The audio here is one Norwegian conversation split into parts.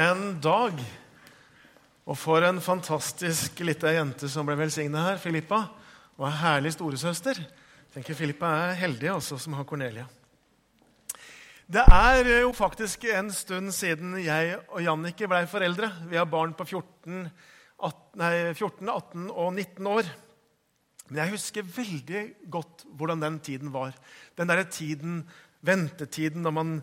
en dag! Og for en fantastisk lita jente som ble velsigna her, Filippa. Og er herlig storesøster. tenker Filippa er heldig også, som har Cornelia. Det er jo faktisk en stund siden jeg og Jannicke blei foreldre. Vi har barn på 14, 18, nei, 14, 18 og 19 år. Men jeg husker veldig godt hvordan den tiden var. Den derre tiden, ventetiden, når man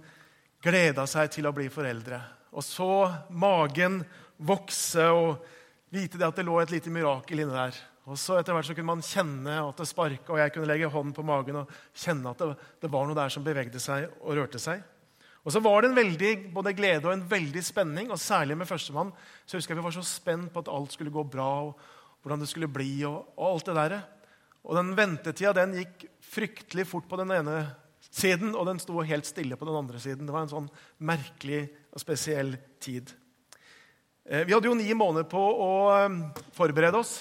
gleda seg til å bli foreldre. Og så magen vokse og vite at det lå et lite mirakel inni der. Og så etter hvert så kunne man kjenne at det sparka, og jeg kunne legge hånden på magen og kjenne at det, det, var noe der som bevegde seg og rørte seg. Og så var det en veldig både glede og en veldig spenning, og særlig med førstemann. Så husker jeg vi var så spent på at alt skulle gå bra, og hvordan det skulle bli. og, og alt det der. Og den ventetida den gikk fryktelig fort på den ene siden, og den sto helt stille på den andre siden. Det var en sånn merkelig og spesiell tid. Eh, vi hadde jo ni måneder på å eh, forberede oss.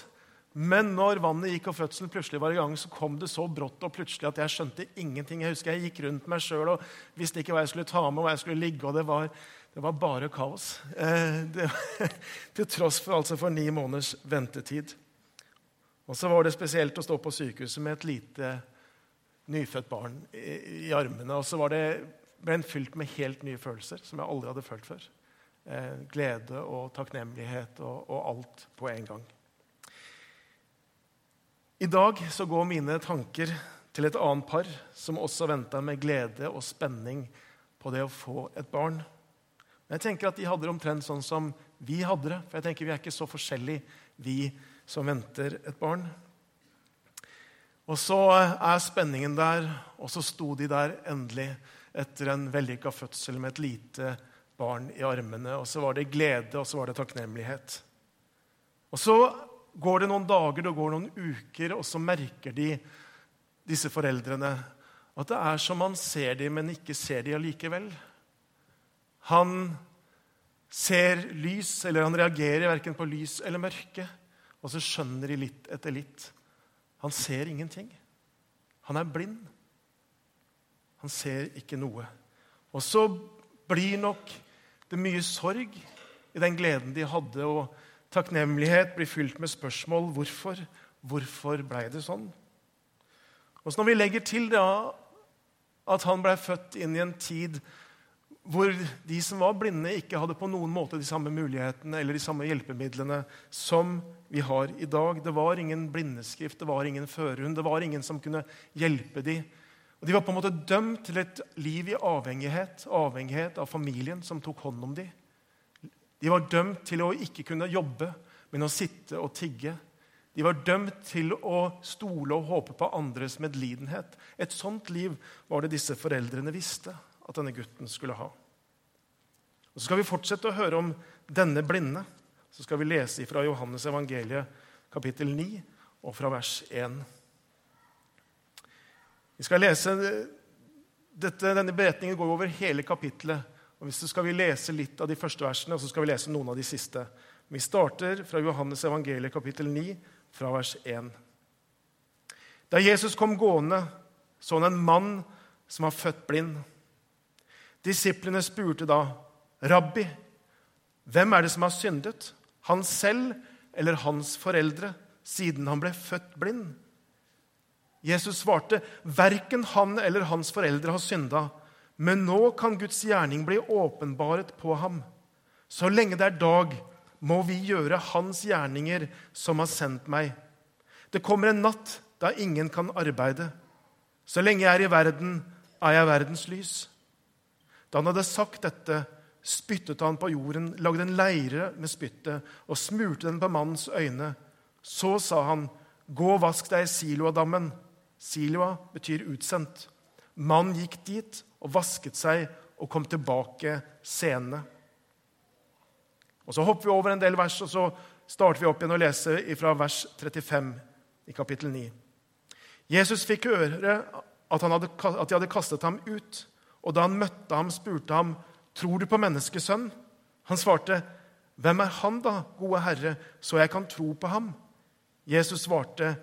Men når vannet gikk og fødselen plutselig var i gang, så kom det så brått og plutselig at jeg skjønte ingenting. Jeg husker jeg gikk rundt meg sjøl og visste ikke hva jeg skulle ta med, hva jeg skulle ligge. og det var, det var bare kaos. Eh, det, til tross for, altså for ni måneders ventetid. Og så var det spesielt å stå på sykehuset med et lite nyfødt barn i, i armene. Og så det, ble en fylt med helt nye følelser som jeg aldri hadde følt før. Eh, glede og takknemlighet og, og, alt på en gang. I dag så går mine tanker til et annet par som også venta med glede og spenning på det å få et barn. Men jeg tenker at De hadde det omtrent sånn som vi hadde det. For jeg tenker vi er ikke så forskjellige, vi som venter et barn. Og så er spenningen der, og så sto de der endelig etter en vellykka fødsel med et lite barn i armene. Og så var det glede, og så var det takknemlighet. Og så går det noen dager, det går noen uker, og så merker de, disse foreldrene, at det er som man ser dem, men ikke ser dem allikevel. Han ser lys, eller han reagerer verken på lys eller mørke. Og så skjønner de litt etter litt. Han ser ingenting. Han er blind. Han ser ikke noe. Og så blir nok det mye sorg i den gleden de hadde, og takknemlighet blir fylt med spørsmål hvorfor. Hvorfor blei det sånn? Og så Når vi legger til da at han blei født inn i en tid hvor de som var blinde, ikke hadde på noen måte de samme mulighetene eller de samme hjelpemidlene som vi har i dag. Det var ingen blindeskrift, det var ingen førerhund, det var ingen som kunne hjelpe dem. Og De var på en måte dømt til et liv i avhengighet, avhengighet av familien som tok hånd om dem. De var dømt til å ikke kunne jobbe, men å sitte og tigge. De var dømt til å stole og håpe på andres medlidenhet. Et sånt liv var det disse foreldrene visste at denne gutten skulle ha. Og Så skal vi fortsette å høre om denne blinde. Så skal vi lese fra Johannes evangeliet kapittel 9 og fra vers 1. Vi skal lese dette, Denne beretningen går over hele kapittelet. Og Så skal vi lese litt av de første versene og så skal vi lese noen av de siste. Vi starter fra Johannes evangeliet kapittel 9, fra vers 1. Da Jesus kom gående, så han en mann som var født blind. Disiplene spurte da, 'Rabbi, hvem er det som har syndet, han selv eller hans foreldre, siden han ble født blind?' Jesus svarte, 'Verken han eller hans foreldre har synda.' Men nå kan Guds gjerning bli åpenbaret på ham. Så lenge det er dag, må vi gjøre hans gjerninger som har sendt meg. Det kommer en natt da ingen kan arbeide. Så lenge jeg er i verden, er jeg verdens lys. Da han hadde sagt dette, spyttet han på jorden, lagde en leire med spyttet og smurte den på mannens øyne. Så sa han, 'Gå og vask deg i Siloadammen.' Siloa betyr utsendt. Mannen gikk dit og vasket seg og kom tilbake senere. Og Så hopper vi over en del vers, og så starter vi opp igjen og leser fra vers 35 i kapittel 9. Jesus fikk høre at, hadde, at de hadde kastet ham ut. Og da han møtte ham, spurte ham, 'Tror du på menneskesønn?' Han svarte, 'Hvem er han da, gode Herre, så jeg kan tro på ham?' Jesus svarte,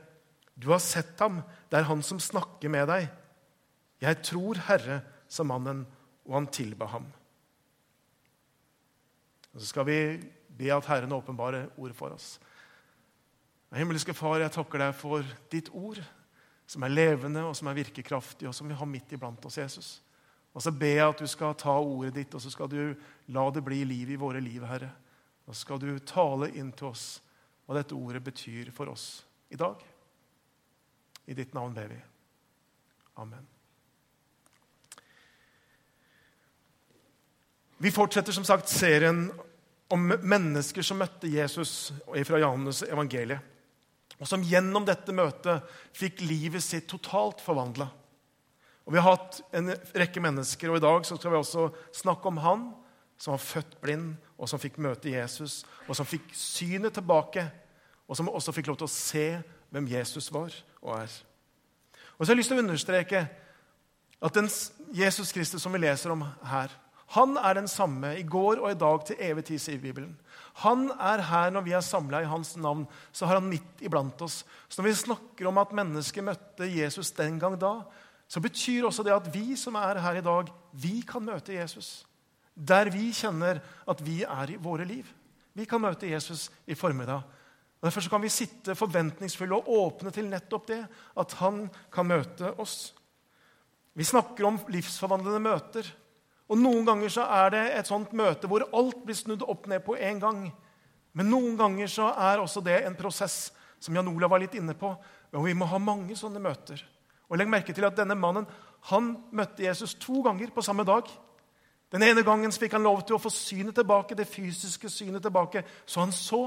'Du har sett ham, det er han som snakker med deg.' 'Jeg tror, Herre', sa mannen, og han tilba ham. Og så skal vi be at Herren åpenbare ordet for oss. Himmelske Far, jeg takker deg for ditt ord, som er levende og som er virkekraftig, og som vi har midt iblant oss, Jesus. Og så ber jeg at du skal ta ordet ditt, og så skal du la det bli liv i våre liv, Herre. Og så skal du tale inn til oss hva dette ordet betyr for oss i dag. I ditt navn ber vi. Amen. Vi fortsetter som sagt serien om mennesker som møtte Jesus fra Johannes evangeliet, og som gjennom dette møtet fikk livet sitt totalt forvandla. Og Vi har hatt en rekke mennesker, og i dag skal vi også snakke om han som var født blind, og som fikk møte Jesus, og som fikk synet tilbake, og som også fikk lov til å se hvem Jesus var og er. Og så har jeg lyst til å understreke at den Jesus Kristus som vi leser om her, han er den samme i går og i dag til evig tid, sier Bibelen. Han er her når vi er samla i hans navn. Så har han midt iblant oss. Så når vi snakker om at mennesket møtte Jesus den gang da, så betyr også det at vi som er her i dag, vi kan møte Jesus. Der vi kjenner at vi er i våre liv. Vi kan møte Jesus i formiddag. Og Derfor kan vi sitte forventningsfulle og åpne til nettopp det, at han kan møte oss. Vi snakker om livsforvandlende møter. Og Noen ganger så er det et sånt møte hvor alt blir snudd opp ned på en gang. Men noen ganger så er også det en prosess som Jan Olav var litt inne på. Og vi må ha mange sånne møter. Og Legg merke til at denne mannen han møtte Jesus to ganger på samme dag. Den ene gangen fikk han lov til å få synet tilbake, det fysiske synet tilbake, så han så.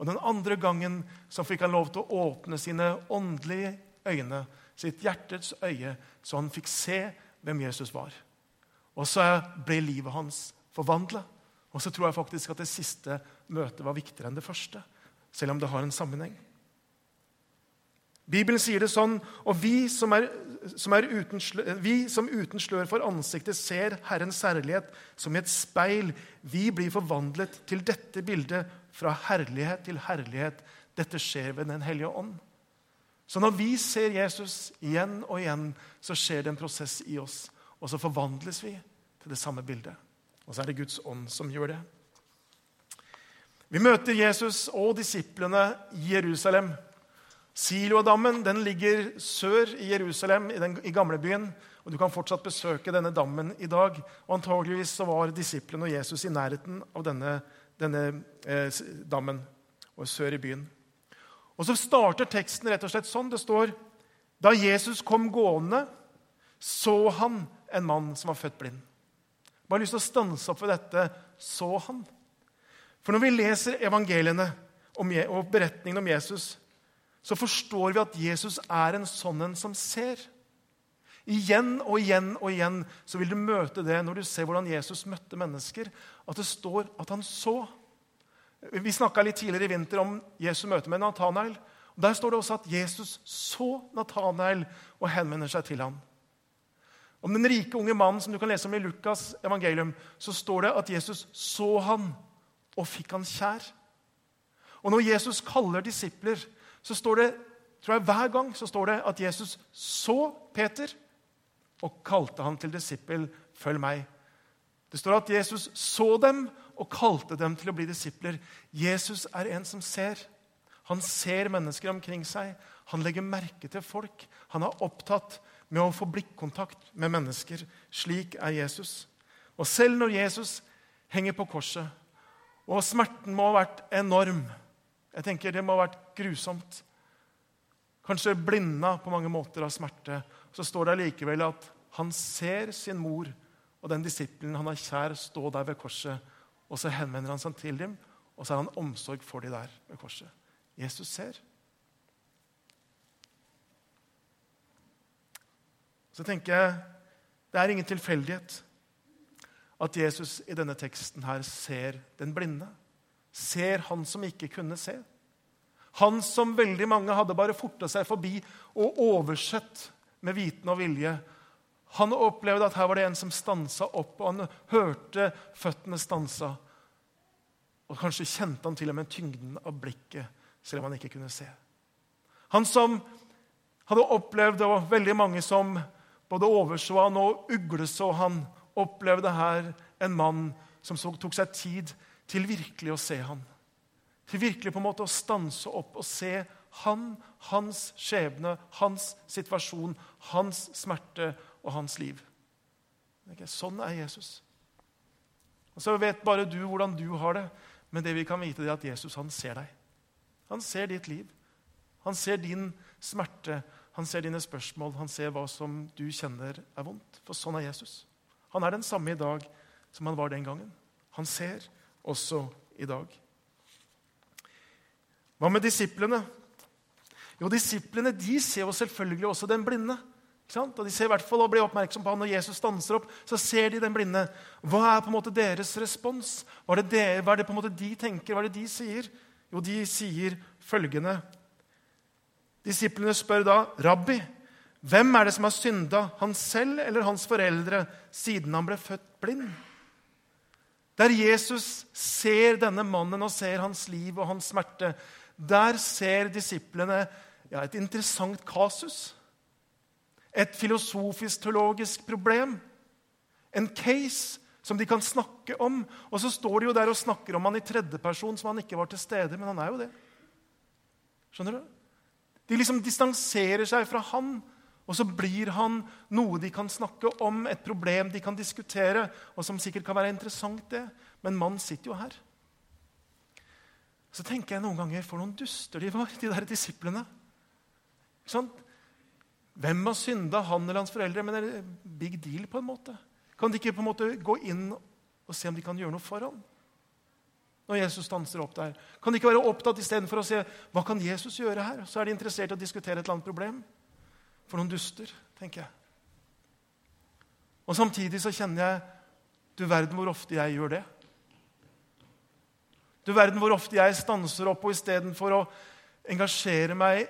Og den andre gangen så fikk han lov til å åpne sine åndelige øyne, sitt hjertets øye, så han fikk se hvem Jesus var. Og så ble livet hans forvandla. Og så tror jeg faktisk at det siste møtet var viktigere enn det første. Selv om det har en sammenheng. Bibelen sier det sånn, og vi som, er, som er uten, vi som uten slør for ansiktet ser Herrens herlighet som i et speil, vi blir forvandlet til dette bildet fra herlighet til herlighet. Dette skjer ved Den hellige ånd. Så når vi ser Jesus igjen og igjen, så skjer det en prosess i oss. Og så forvandles vi til det samme bildet. Og så er det Guds ånd som gjør det. Vi møter Jesus og disiplene i Jerusalem. Siloadammen den ligger sør i Jerusalem, i, den, i gamlebyen. og Du kan fortsatt besøke denne dammen i dag. og Antageligvis så var disiplene og Jesus i nærheten av denne, denne eh, dammen og sør i byen. Og Så starter teksten rett og slett sånn. Det står da Jesus kom gående, så han en mann som var født blind. Jeg bare lyst til å stanse opp ved dette. Så han. For når vi leser evangeliene og beretningen om Jesus, så forstår vi at Jesus er en sånn en som ser. Igjen og igjen og igjen så vil du møte det når du ser hvordan Jesus møtte mennesker. At det står at han så. Vi snakka litt tidligere i vinter om Jesu møte med Nathanael. Der står det også at Jesus så Nathanael og henvender seg til ham. Om den rike unge mannen som du kan lese om i Lukas' evangelium, så står det at Jesus så han og fikk han kjær. Og når Jesus kaller disipler, så står det tror jeg hver gang så står det at Jesus så Peter og kalte han til disippel. Følg meg. Det står at Jesus så dem og kalte dem til å bli disipler. Jesus er en som ser. Han ser mennesker omkring seg. Han legger merke til folk. Han er opptatt med å få blikkontakt med mennesker. Slik er Jesus. Og selv når Jesus henger på korset, og smerten må ha vært enorm Jeg tenker Det må ha vært grusomt. Kanskje blinda på mange måter av smerte. Så står det likevel at han ser sin mor og den disippelen han har kjær, stå der ved korset. Og så henvender han seg til dem, og så har han omsorg for dem der ved korset. Jesus ser. Så tenker jeg det er ingen tilfeldighet at Jesus i denne teksten her ser den blinde. Ser han som ikke kunne se. Han som veldig mange hadde bare forta seg forbi og oversett med viten og vilje. Han opplevde at her var det en som stansa opp, og han hørte føttene stansa. Og kanskje kjente han til og med tyngden av blikket, selv om han ikke kunne se. Han som hadde opplevd, og veldig mange som både overså han og ugleså han, opplevde her en mann som tok seg tid til virkelig å se han. Til virkelig på en måte å stanse opp og se han, hans skjebne, hans situasjon, hans smerte og hans liv. Sånn er Jesus. Og Så vet bare du hvordan du har det, men det vi kan vite, er at Jesus han ser deg. Han ser ditt liv. Han ser din smerte, han ser dine spørsmål, han ser hva som du kjenner er vondt. For sånn er Jesus. Han er den samme i dag som han var den gangen. Han ser også i dag. Hva med disiplene? Jo, Disiplene de ser jo selvfølgelig også den blinde. Og De ser i hvert fall og blir oppmerksom på han Når Jesus stanser opp, så ser de den blinde. Hva er på en måte deres respons? Hva er det, de, hva er det på en måte de tenker? Hva er det de sier? Jo, de sier følgende Disiplene spør da, 'Rabbi, hvem er det som har synda, han selv eller hans foreldre, siden han ble født blind?' Der Jesus ser denne mannen og ser hans liv og hans smerte, der ser disiplene ja, et interessant kasus. Et filosofisk-teologisk problem. En case som de kan snakke om. Og så står de jo der og snakker om han i tredjeperson som han ikke var til stede, men han er jo det. Skjønner du? De liksom distanserer seg fra han, og så blir han noe de kan snakke om, et problem de kan diskutere, og som sikkert kan være interessant, det. Men mannen sitter jo her. Så tenker jeg noen ganger for noen duster de var, de der disiplene. Sånn? Hvem har synda, han eller hans foreldre? Men det er big deal, på en måte. Kan de ikke på en måte gå inn og se om de kan gjøre noe for ham? når Jesus stanser opp der? Kan de ikke være opptatt istedenfor å se hva kan Jesus gjøre her? Så er de interessert i å diskutere et eller annet problem. For noen duster, tenker jeg. Og Samtidig så kjenner jeg du verden hvor ofte jeg gjør det. Du verden hvor ofte jeg stanser opp, og istedenfor å engasjere meg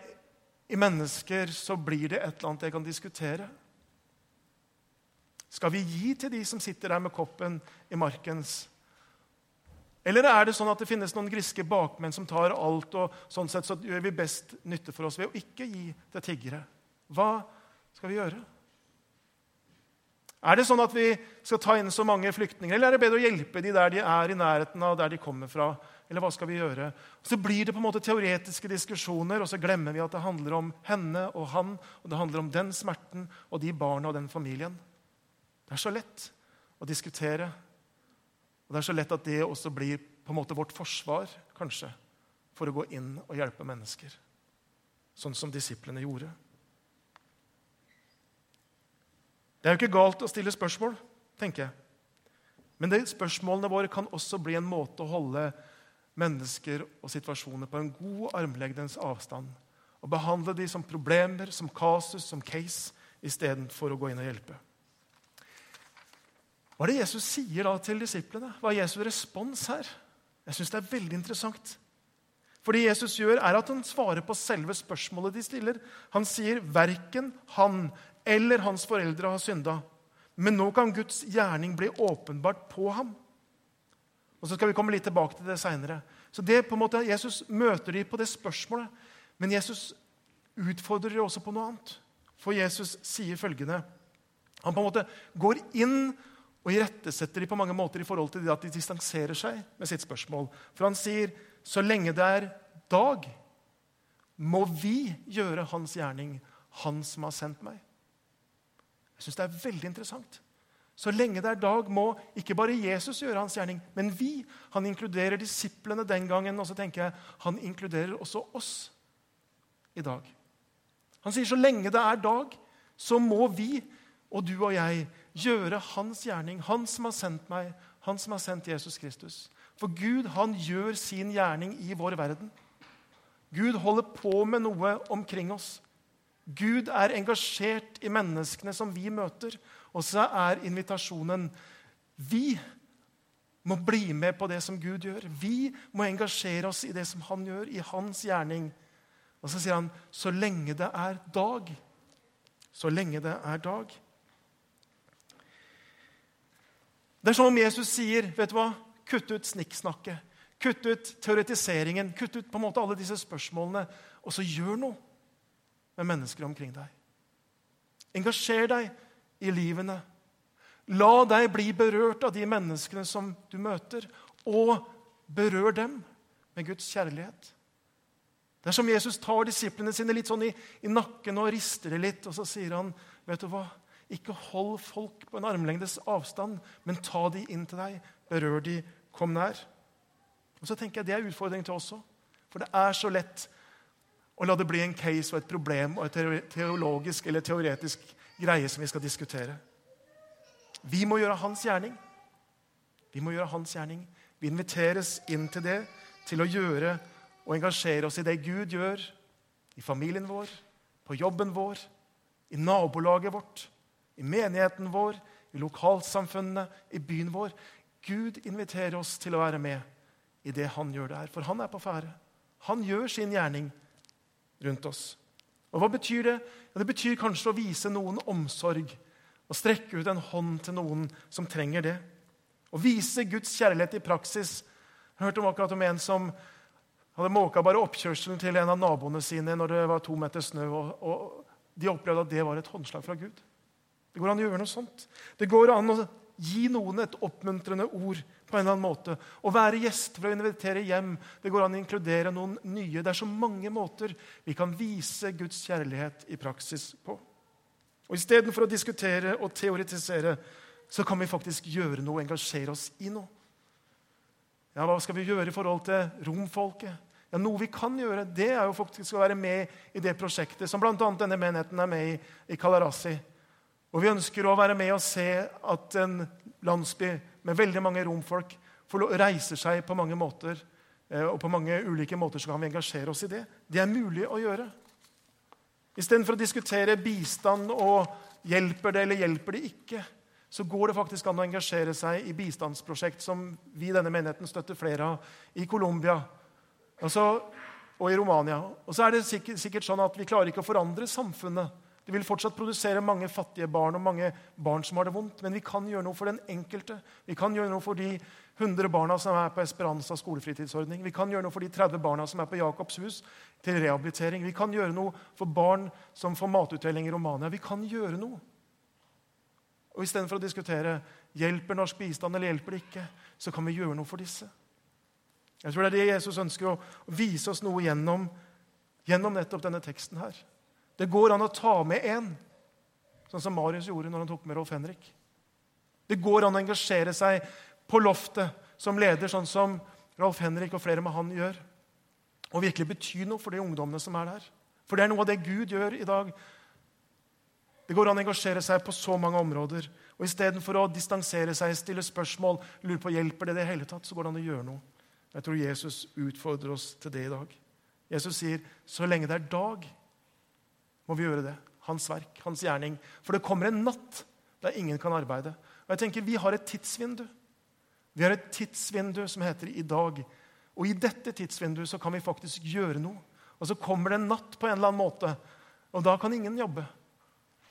i mennesker, så blir det et eller annet jeg kan diskutere. Skal vi gi til de som sitter der med koppen i markens eller er det sånn at det finnes noen griske bakmenn som tar alt, og sånn sett så gjør vi best nytte for oss ved å ikke gi til tiggere? Hva skal vi gjøre? Er det sånn at vi skal ta inn så mange flyktninger, eller er det bedre å hjelpe de der de er i nærheten av der de kommer fra? Eller hva skal vi gjøre? Så blir det på en måte teoretiske diskusjoner, og så glemmer vi at det handler om henne og han, og det handler om den smerten og de barna og den familien. Det er så lett å diskutere og Det er så lett at det også blir på en måte vårt forsvar kanskje, for å gå inn og hjelpe mennesker. Sånn som disiplene gjorde. Det er jo ikke galt å stille spørsmål, tenker jeg. Men de spørsmålene våre kan også bli en måte å holde mennesker og situasjoner på en god armlengdes avstand. Og behandle dem som problemer, som kasus, som case, istedenfor å gå inn og hjelpe. Hva er det Jesus sier da til disiplene? Hva er Jesus' respons her? Jeg syns det er veldig interessant. For det Jesus gjør, er at han svarer på selve spørsmålet de stiller. Han sier verken han eller hans foreldre har synda. Men nå kan Guds gjerning bli åpenbart på ham. Og så skal vi komme litt tilbake til det seinere. Så det på en måte, Jesus møter de på det spørsmålet, men Jesus utfordrer de også på noe annet. For Jesus sier følgende Han på en måte går inn og irettesetter de på mange måter i forhold til det at de distanserer seg med sitt spørsmål. For han sier så lenge det er dag, må vi gjøre hans gjerning, han som har sendt meg. Jeg syns det er veldig interessant. Så lenge det er dag, må ikke bare Jesus gjøre hans gjerning, men vi. Han inkluderer disiplene den gangen, og så tenker jeg, han inkluderer også oss i dag. Han sier så lenge det er dag, så må vi og du og jeg gjøre hans gjerning, han som har sendt meg, han som har sendt Jesus Kristus. For Gud han gjør sin gjerning i vår verden. Gud holder på med noe omkring oss. Gud er engasjert i menneskene som vi møter. Og så er invitasjonen vi må bli med på det som Gud gjør. Vi må engasjere oss i det som han gjør, i hans gjerning. Og så sier han så lenge det er dag. Så lenge det er dag. Det er som om Jesus sier vet du hva? Kutt ut snikksnakket. Kutt ut teoretiseringen. Kutt ut på en måte alle disse spørsmålene. Og så gjør noe med mennesker omkring deg. Engasjer deg i livene. La deg bli berørt av de menneskene som du møter, og berør dem med Guds kjærlighet. Det er som Jesus tar disiplene sine litt sånn i, i nakken og rister det litt, og så sier han, vet du hva, ikke hold folk på en armlengdes avstand, men ta de inn til deg, berør de, kom nær. Og så tenker jeg Det er utfordringen til oss òg. For det er så lett å la det bli en case og et problem og et teologisk eller teoretisk greie som vi skal diskutere. Vi må gjøre hans gjerning. Vi må gjøre hans gjerning. Vi inviteres inn til det, til å gjøre og engasjere oss i det Gud gjør i familien vår, på jobben vår, i nabolaget vårt, i menigheten vår, i lokalsamfunnene, i byen vår. Gud inviterer oss til å være med i det han gjør der, for han er på ferde. Han gjør sin gjerning rundt oss. Og Hva betyr det? Ja, det betyr kanskje å vise noen omsorg og strekke ut en hånd til noen som trenger det. Å vise Guds kjærlighet i praksis. Jeg hørte om akkurat om en som hadde måka bare oppkjørselen til en av naboene sine når det var to meter snø. Og, og de opplevde at det var et håndslag fra Gud. Det går an å gjøre noe sånt. Det går an å gi noen et oppmuntrende ord på en eller annen måte. Å være gjest for å invitere hjem. Det går an å inkludere noen nye. Det er så mange måter vi kan vise Guds kjærlighet i praksis på. Og Istedenfor å diskutere og teoretisere så kan vi faktisk gjøre noe, engasjere oss i noe. Ja, Hva skal vi gjøre i forhold til romfolket? Ja, Noe vi kan gjøre, det er jo faktisk å være med i det prosjektet som bl.a. denne menigheten er med i i Kalarasi. Og vi ønsker å være med og se at en landsby med veldig mange romfolk reiser seg på mange måter. Eh, og på mange ulike måter så kan vi engasjere oss i det. Det er mulig å gjøre. Istedenfor å diskutere bistand og hjelper det eller hjelper det ikke, så går det faktisk an å engasjere seg i bistandsprosjekt som vi i denne menigheten støtter flere av i Colombia altså, og i Romania. Og så er det sikkert, sikkert sånn at vi klarer ikke å forandre samfunnet det vil fortsatt produsere mange fattige barn og mange barn som har det vondt. Men vi kan gjøre noe for den enkelte. Vi kan gjøre noe for de 100 barna som er på Esperanza skolefritidsordning. Vi kan gjøre noe for de 30 barna som er på Jakobs hus til rehabilitering. Vi kan gjøre noe for barn som får matutdeling i Romania. Vi kan gjøre noe. Og Istedenfor å diskutere hjelper norsk bistand eller hjelper det ikke, så kan vi gjøre noe for disse. Jeg tror det er det Jesus ønsker å vise oss noe gjennom, gjennom nettopp denne teksten her. Det går an å ta med en, sånn som Marius gjorde når han tok med Rolf Henrik. Det går an å engasjere seg på loftet som leder, sånn som Rolf Henrik og flere med han gjør. Og virkelig bety noe for de ungdommene som er der. For det er noe av det Gud gjør i dag. Det går an å engasjere seg på så mange områder. Og Istedenfor å distansere seg, stille spørsmål, lure på hjelper det det hele tatt, så går det an å gjøre noe. Jeg tror Jesus utfordrer oss til det i dag. Jesus sier så lenge det er dag, må vi gjøre det. Hans verk, hans gjerning. For det kommer en natt der ingen kan arbeide. Og jeg tenker, Vi har et tidsvindu. Vi har et tidsvindu som heter i dag. Og i dette tidsvinduet så kan vi faktisk gjøre noe. Og så kommer det en natt på en eller annen måte, og da kan ingen jobbe.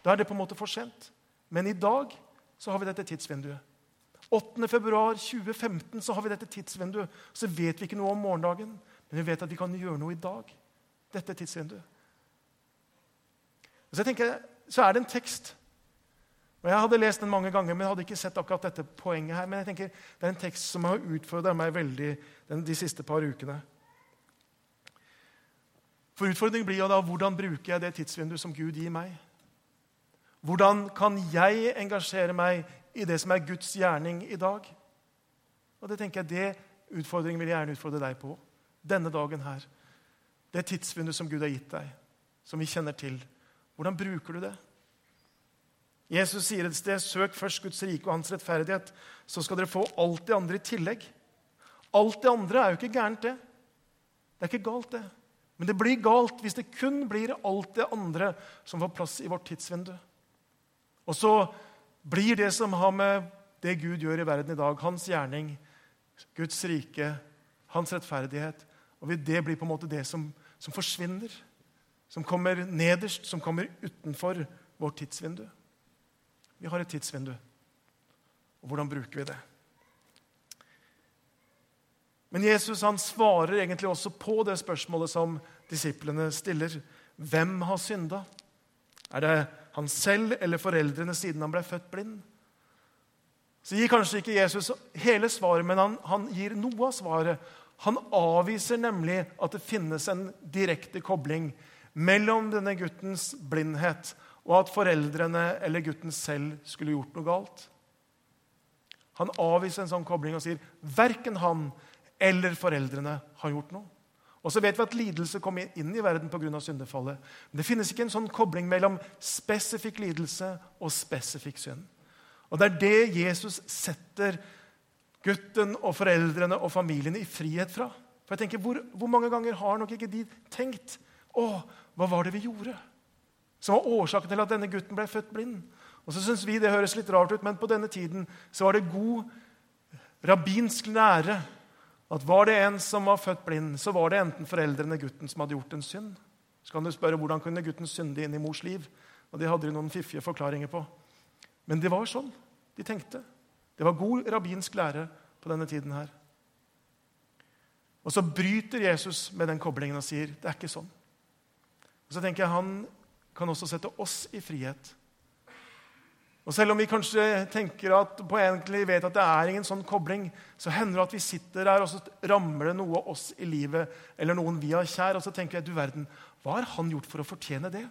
Da er det på en måte for sent. Men i dag så har vi dette tidsvinduet. 8. februar 2015 så har vi dette tidsvinduet. Så vet vi ikke noe om morgendagen, men vi vet at vi kan gjøre noe i dag. Dette tidsvinduet. Og så, tenker så er det en tekst. Og Jeg hadde lest den mange ganger, men hadde ikke sett akkurat dette poenget her. Men jeg tenker, det er en tekst som har utfordra meg veldig den, de siste par ukene. For Utfordringen blir jo da hvordan bruker jeg det tidsvinduet som Gud gir meg? Hvordan kan jeg engasjere meg i det som er Guds gjerning i dag? Og Det tenker jeg, det utfordringen vil jeg gjerne utfordre deg på. Denne dagen her. Det tidsvinduet som Gud har gitt deg, som vi kjenner til. Hvordan bruker du det? Jesus sier et sted, 'Søk først Guds rike og hans rettferdighet', så skal dere få alt det andre i tillegg. Alt det andre er jo ikke gærent, det. Det er ikke galt, det. Men det blir galt hvis det kun blir alt det andre som får plass i vårt tidsvindu. Og så blir det som har med det Gud gjør i verden i dag, hans gjerning, Guds rike, hans rettferdighet og Det blir på en måte det som, som forsvinner som kommer nederst, som kommer utenfor vårt tidsvindu. Vi har et tidsvindu. Og hvordan bruker vi det? Men Jesus han svarer egentlig også på det spørsmålet som disiplene stiller. Hvem har synda? Er det han selv eller foreldrene siden han ble født blind? så gir kanskje ikke Jesus hele svaret, men han, han gir noe av svaret. Han avviser nemlig at det finnes en direkte kobling mellom denne guttens blindhet og at foreldrene eller gutten selv skulle gjort noe galt. Han avviser en sånn kobling og sier verken han eller foreldrene har gjort noe. Og så vet vi at lidelse kommer inn i verden pga. syndefallet. Men det finnes ikke en sånn kobling mellom spesifikk lidelse og spesifikk synd. Og Det er det Jesus setter gutten og foreldrene og familiene i frihet fra. For jeg tenker, Hvor, hvor mange ganger har nok ikke de tenkt Å, hva var det vi gjorde? Som var årsaken til at denne gutten ble født blind. Og så synes vi det høres litt rart ut, men på denne tiden så var det god rabbinsk lære at var det en som var født blind, så var det enten foreldrene gutten som hadde gjort en synd. Så kan du spørre hvordan kunne gutten synde inn i mors liv. Og Det hadde de noen fiffige forklaringer på. Men det var sånn de tenkte. Det var god rabbinsk lære på denne tiden her. Og så bryter Jesus med den koblingen og sier det er ikke sånn. Og så tenker jeg Han kan også sette oss i frihet. Og Selv om vi kanskje tenker at på egentlig vet at det er ingen sånn kobling, så hender det at vi sitter der og så rammer det noe oss i livet eller noen vi har kjær, og så tenker jeg, du verden, hva har han gjort for å fortjene det?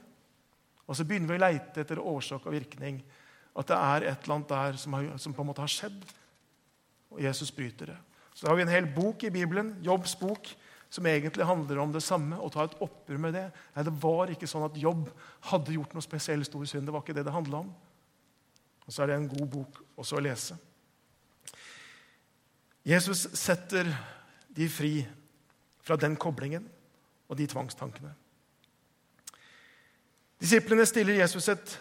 Og så begynner vi å leite etter årsak og virkning. At det er et eller annet der som, har, som på en måte har skjedd. Og Jesus bryter det. Så har vi en hel bok i Bibelen, Jobbs bok, som egentlig handler om det samme. og ta et oppgjør med det. Nei, Det var ikke sånn at Jobb hadde gjort noe spesielt stor synd. Det var ikke det det handla om. Og så er det en god bok også å lese. Jesus setter de fri fra den koblingen og de tvangstankene. Disiplene stiller Jesus et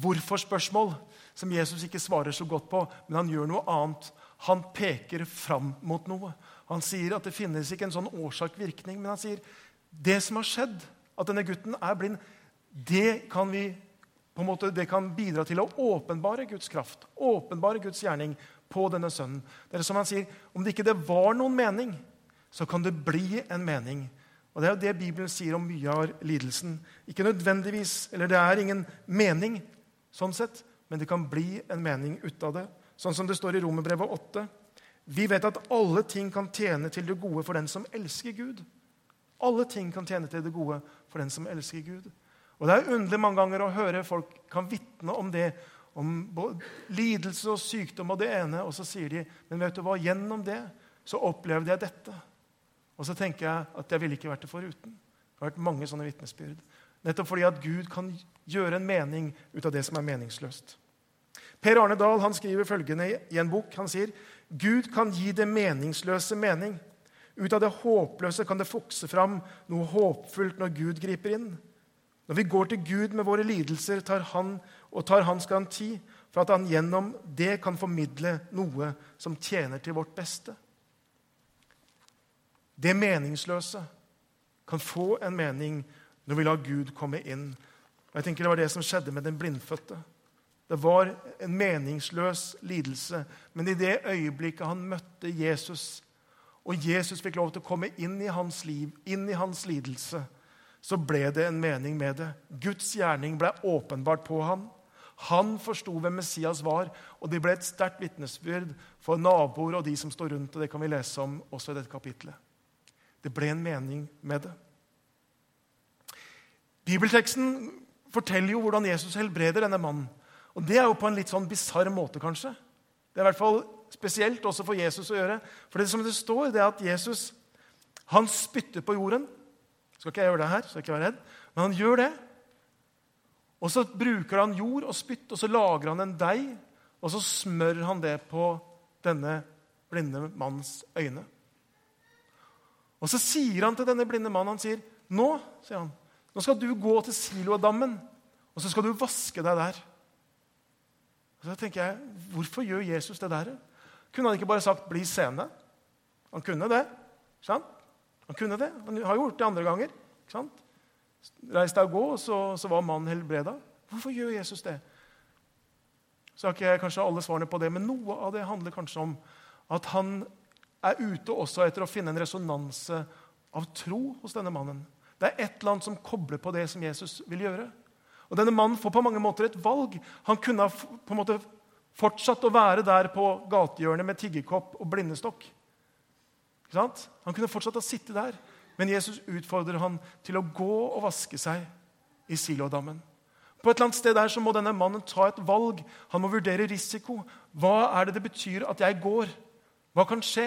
hvorfor-spørsmål som Jesus ikke svarer så godt på, men han gjør noe annet. Han peker fram mot noe. Han sier at det finnes ikke en sånn årsak-virkning, men han sier det som har skjedd, at denne gutten er blind, det kan vi måte, det kan bidra til å åpenbare Guds kraft, åpenbare Guds gjerning på denne sønnen. Det er som han sier, Om det ikke det var noen mening, så kan det bli en mening. Og Det er jo det Bibelen sier om mye av lidelsen. Ikke nødvendigvis, eller Det er ingen mening, sånn sett, men det kan bli en mening ut av det. Sånn som det står i Romerbrevet 8. Vi vet at alle ting kan tjene til det gode for den som elsker Gud. Alle ting kan tjene til det gode for den som elsker Gud. Og Det er underlig mange ganger å høre folk kan vitne om det, om lidelse og sykdom og det ene, og så sier de men vet du hva, gjennom det så opplevde jeg dette. Og så tenker jeg at jeg ville ikke vært det foruten. Det har vært mange sånne vitnesbyrd. Nettopp fordi at Gud kan gjøre en mening ut av det som er meningsløst. Per Arne Dahl han skriver følgende i en bok. Han sier Gud kan gi det meningsløse mening. Ut av det håpløse kan det fokse fram noe håpfullt når Gud griper inn. Når vi går til Gud med våre lidelser tar han, og tar hans garanti for at han gjennom det kan formidle noe som tjener til vårt beste. Det meningsløse kan få en mening når vi lar Gud komme inn. Og jeg tenker Det var det som skjedde med den blindfødte. Det var en meningsløs lidelse. Men i det øyeblikket han møtte Jesus, og Jesus fikk lov til å komme inn i hans liv, inn i hans lidelse, så ble det en mening med det. Guds gjerning ble åpenbart på ham. Han forsto hvem Messias var, og det ble et sterkt vitnesbyrd for naboer og de som står rundt. og Det kan vi lese om også i dette kapitlet. Det ble en mening med det. Bibelteksten forteller jo hvordan Jesus helbreder denne mannen. Og Det er jo på en litt sånn bisarr måte, kanskje. Det er i hvert fall spesielt også for Jesus å gjøre. For det som det står, det er at Jesus han spytter på jorden. Skal ikke jeg gjøre det her, så ikke vær redd. Men han gjør det. Og så bruker han jord og spytt, og så lager han en deig, og så smører han det på denne blinde mannens øyne. Og så sier han til denne blinde mannen han sier, nå sier han, nå skal du gå til Siloadammen, og så skal du vaske deg der. Og så tenker jeg, Hvorfor gjør Jesus det der? Kunne han ikke bare sagt 'bli seende'? Han kunne det. sant? Han kunne det. Han har gjort det andre ganger. ikke sant? Reis deg og gå, og så, så var mannen helbreda. Hvorfor gjør Jesus det? Så har ikke jeg kanskje alle svarene på det, men noe av det handler kanskje om at han er ute også etter å finne en resonanse av tro hos denne mannen. Det er et eller annet som kobler på det som Jesus vil gjøre. Og Denne mannen får på mange måter et valg. Han kunne på en måte Fortsatt å være der på gatehjørnet med tiggerkopp og blindestokk. Han kunne fortsatt ha sittet der, men Jesus utfordrer han til å gå og vaske seg i Silodammen. På et eller annet sted der så må denne mannen ta et valg. Han må vurdere risiko. Hva er det det betyr at jeg går? Hva kan skje?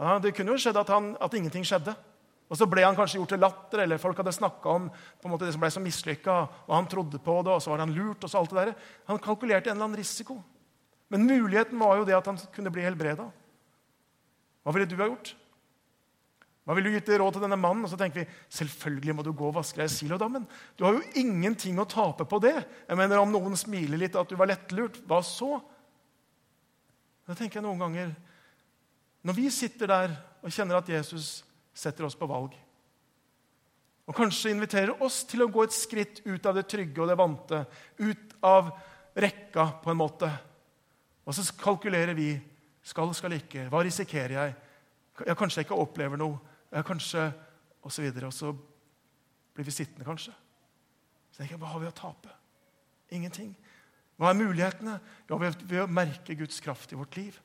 Ja, det kunne jo skjedd at, han, at ingenting skjedde. Og så ble han kanskje gjort til latter, eller folk hadde snakka om måte det som ble så mislykka, og han trodde på det, og så var han lurt. og så alt det der. Han kalkulerte en eller annen risiko. Men muligheten var jo det at han kunne bli helbreda. Hva ville du ha gjort? Hva ville du gitt råd til denne mannen? Og så tenker vi selvfølgelig må du gå og vaske deg i Silodammen. Du har jo ingenting å tape på det. Jeg mener Om noen smiler litt at du var lettlurt, hva så? Da tenker jeg noen ganger Når vi sitter der og kjenner at Jesus setter oss på valg, og kanskje inviterer oss til å gå et skritt ut av det trygge og det vante, ut av rekka, på en måte, og så kalkulerer vi skal, skal ikke, hva risikerer jeg? Ja, kanskje jeg ikke opplever noe ja, kanskje Og så videre. Og så blir vi sittende, kanskje. Så tenker jeg, Hva har vi å tape? Ingenting. Hva er mulighetene? Ja, Ved å merke Guds kraft i vårt liv.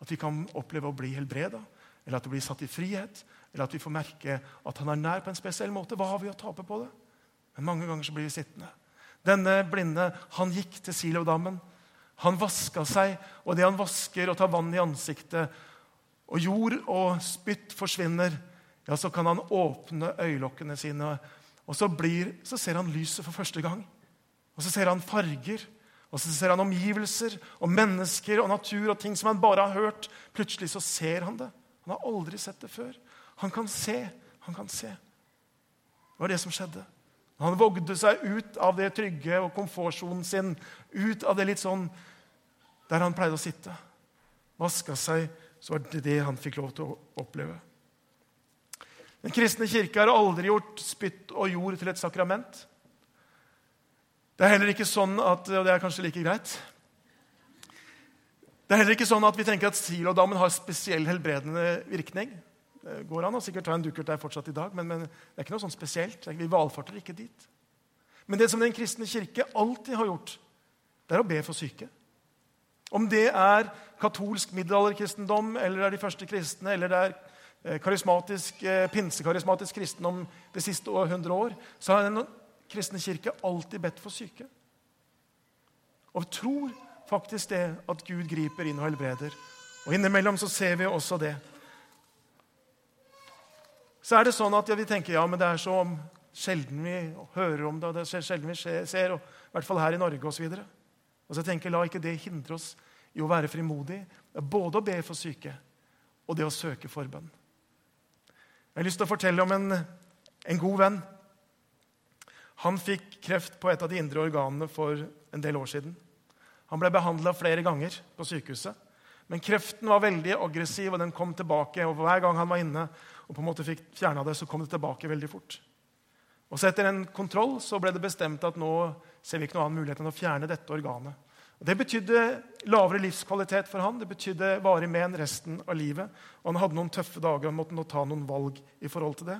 At vi kan oppleve å bli helbreda, eller at det blir satt i frihet, eller at vi får merke at han er nær på en spesiell måte. Hva har vi å tape på det? Men mange ganger så blir vi sittende. Denne blinde han gikk til Silodammen. Han vaska seg, og det han vasker og tar vann i ansiktet, og jord og spytt forsvinner, ja, så kan han åpne øyelokkene sine, og så, blir, så ser han lyset for første gang. Og så ser han farger, og så ser han omgivelser og mennesker og natur og ting som han bare har hørt. Plutselig så ser han det. Han har aldri sett det før. Han kan se. Han kan se. Det var det som skjedde. Han vågde seg ut av det trygge og komfortsonen sin, ut av det litt sånn der han pleide å sitte. Vaska seg, så var det det han fikk lov til å oppleve. Den kristne kirke har aldri gjort spytt og jord til et sakrament. Det er heller ikke sånn at, og det er kanskje like greit Det er heller ikke sånn at vi tenker at Silodammen har spesiell helbredende virkning. Det går an å sikkert ta en dukkert der fortsatt i dag, men, men, det er ikke noe sånn spesielt. Vi valfarter ikke dit. Men det som den kristne kirke alltid har gjort, det er å be for syke. Om det er katolsk middelalderkristendom, eller det er de første kristne, eller det er Eh, karismatisk, eh, pinsekarismatisk kristendom det siste hundre år, så har den kristne kirke alltid bedt for syke. Og tror faktisk det at Gud griper inn og helbreder. Og innimellom så ser vi også det. Så er det sånn at ja, vi tenker ja, men det er så sjelden vi hører om det, og det er sjelden vi ser, og, i hvert fall her i Norge osv. Og, og så tenker la ikke det hindre oss i å være frimodige, både å be for syke og det å søke forbønn. Jeg har lyst til å fortelle om en, en god venn. Han fikk kreft på et av de indre organene for en del år siden. Han ble behandla flere ganger på sykehuset. Men kreften var veldig aggressiv, og den kom tilbake. og Hver gang han var inne og på en måte fikk fjerna det, så kom det tilbake veldig fort. Og så Etter en kontroll så ble det bestemt at nå ser vi ikke noen annen mulighet enn å fjerne dette organet. Og Det betydde lavere livskvalitet for han, det betydde varig men resten av livet. Og Han hadde noen tøffe dager og måtte nå ta noen valg i forhold til det.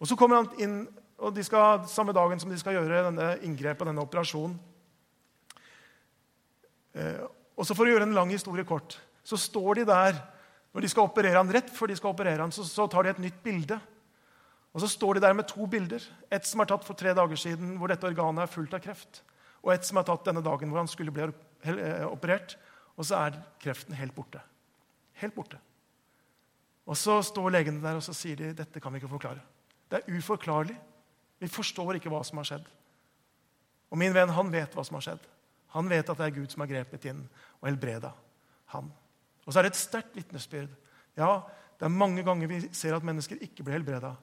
Og Så kommer han inn og de skal, samme dagen som de skal gjøre denne inngrepet, denne operasjonen. Eh, og så For å gjøre en lang historie kort så står de der når de skal operere han rett før de skal operere han, så, så tar de et nytt bilde. Og Så står de der med to bilder. Et som er tatt for tre dager siden, hvor dette organet er fullt av kreft og et som er tatt denne dagen hvor han skulle bli eh, operert. Og så er kreften helt borte. Helt borte. Og så står legene der og så sier de, dette kan vi ikke forklare. Det er uforklarlig. Vi forstår ikke hva som har skjedd. Og min venn han vet hva som har skjedd. Han vet at det er Gud som har grepet inn og helbreda han. Og så er det et sterkt vitnesbyrd. Ja, det er mange ganger vi ser at mennesker ikke blir helbreda.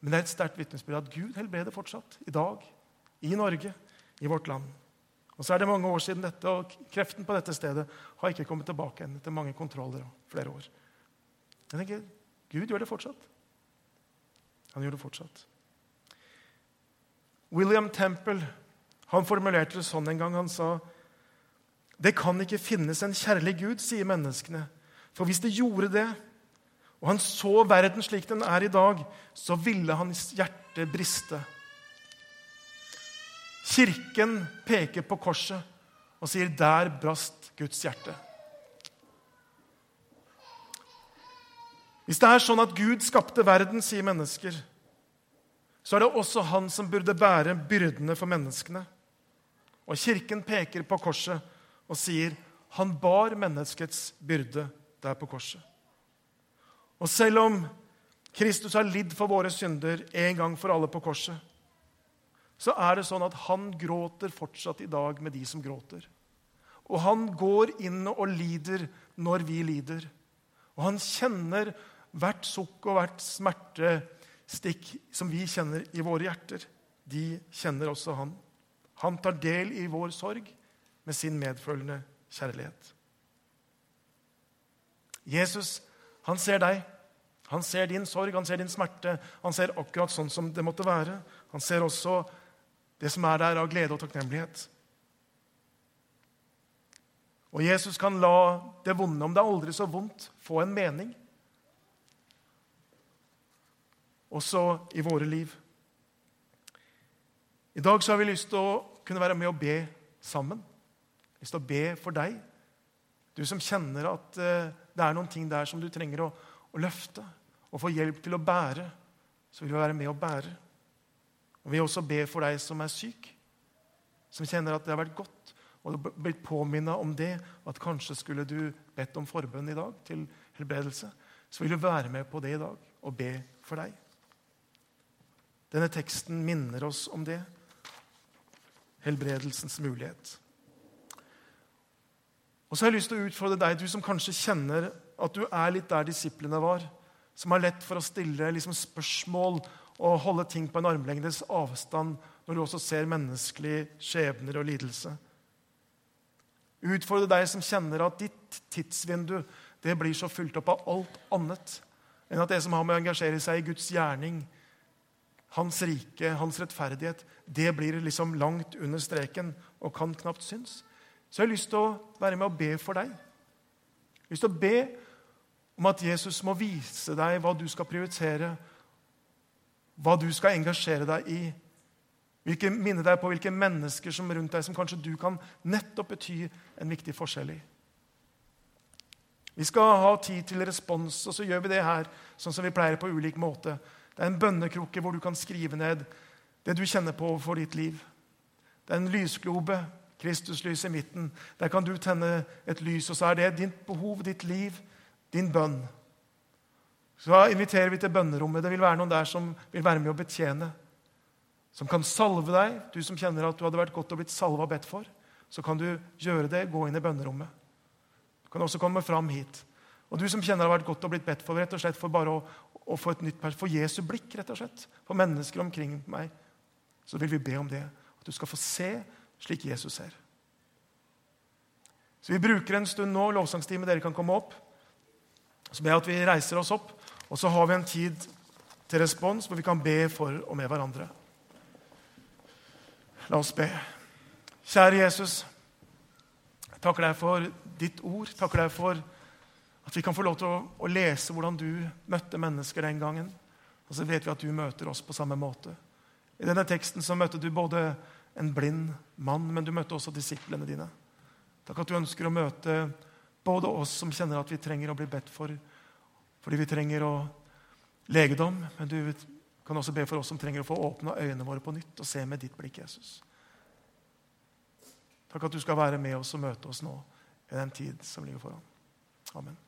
Men det er et sterkt vitnesbyrd at Gud helbreder fortsatt. I dag. I Norge. I vårt land. Og så er det mange år siden dette, og kreften på dette stedet har ikke kommet tilbake igjen etter mange kontroller og flere år. Jeg tenker, Gud gjør det fortsatt. Han gjør det fortsatt. William Temple han formulerte det sånn en gang. Han sa det kan ikke finnes en kjærlig Gud, sier menneskene. For hvis det gjorde det, og han så verden slik den er i dag, så ville hans hjerte briste. Kirken peker på korset, og sier, 'Der brast Guds hjerte'. Hvis det er sånn at Gud skapte verden, sier mennesker, så er det også han som burde bære byrdene for menneskene. Og Kirken peker på korset og sier han bar menneskets byrde der på korset. Og selv om Kristus har lidd for våre synder en gang for alle på korset, så er det sånn at han gråter fortsatt i dag med de som gråter. Og han går inn og lider når vi lider. Og han kjenner hvert sukk og hvert smertestikk som vi kjenner i våre hjerter. De kjenner også han. Han tar del i vår sorg med sin medfølende kjærlighet. Jesus, han ser deg. Han ser din sorg, han ser din smerte. Han ser akkurat sånn som det måtte være. Han ser også det som er der av glede og takknemlighet. Og Jesus kan la det vonde, om det er aldri så vondt, få en mening. Også i våre liv. I dag så har vi lyst til å kunne være med og be sammen. Lyst til å be for deg. Du som kjenner at uh, det er noen ting der som du trenger å, å løfte og få hjelp til å bære, så vil vi være med og bære. Og Vi vil også be for deg som er syk, som kjenner at det har vært godt og du blitt påminna om det, at kanskje skulle du bedt om forbønn i dag til helbredelse. Så vil du være med på det i dag og be for deg. Denne teksten minner oss om det. Helbredelsens mulighet. Og så har jeg lyst til å utfordre deg, du som kanskje kjenner at du er litt der disiplene var. Som har lett for å stille liksom, spørsmål og holde ting på en armlengdes avstand når du også ser menneskelige skjebner og lidelse. Utfordre deg som kjenner at ditt tidsvindu det blir så fylt opp av alt annet enn at det som har med å engasjere seg i Guds gjerning, hans rike, hans rettferdighet, det blir liksom langt under streken og kan knapt synes. Så jeg har lyst til å være med og be for deg. Jeg har lyst til å be om at Jesus må vise deg hva du skal prioritere, hva du skal engasjere deg i hvilke, minne deg på hvilke mennesker som rundt deg som kanskje du kan nettopp bety en viktig forskjell i. Vi skal ha tid til respons, og så gjør vi det her sånn som vi pleier på ulik måte. Det er en bønnekroke hvor du kan skrive ned det du kjenner på for ditt liv. Det er en lysglobe, Kristuslys i midten. Der kan du tenne et lys, og så er det ditt behov, ditt liv, din bønn. Så inviterer vi til bønnerommet. Det vil være noen der som vil være med å betjene som kan salve deg. Du som kjenner at du hadde vært godt og blitt salva og bedt for, så kan du gjøre det. Gå inn i bønnerommet. Du kan også komme fram hit. Og du som kjenner det har vært godt og blitt bedt for, rett og slett for bare å, å få et nytt for Jesu blikk, rett og slett, for mennesker omkring meg, så vil vi be om det. At du skal få se slik Jesus ser. Så Vi bruker en stund nå, lovsangstime, dere kan komme opp. Så ber jeg at vi reiser oss opp, og så har vi en tid til respons hvor vi kan be for og med hverandre. La oss be. Kjære Jesus. Jeg takker deg for ditt ord. Jeg takker deg for at vi kan få lov til å, å, lese hvordan du møtte mennesker den gangen. Og så vet vi at du møter oss på samme måte. I denne teksten så møtte du både en blind mann, men du møtte også disiplene dine. Takk at du ønsker å møte både oss som kjenner at vi trenger å bli bedt for, fordi vi trenger å legedom, men du kan også be for oss som trenger å få åpna øynene våre på nytt og se med ditt blikk, Jesus. Takk at du skal være med oss og møte oss nå i den tid som ligger foran. Amen.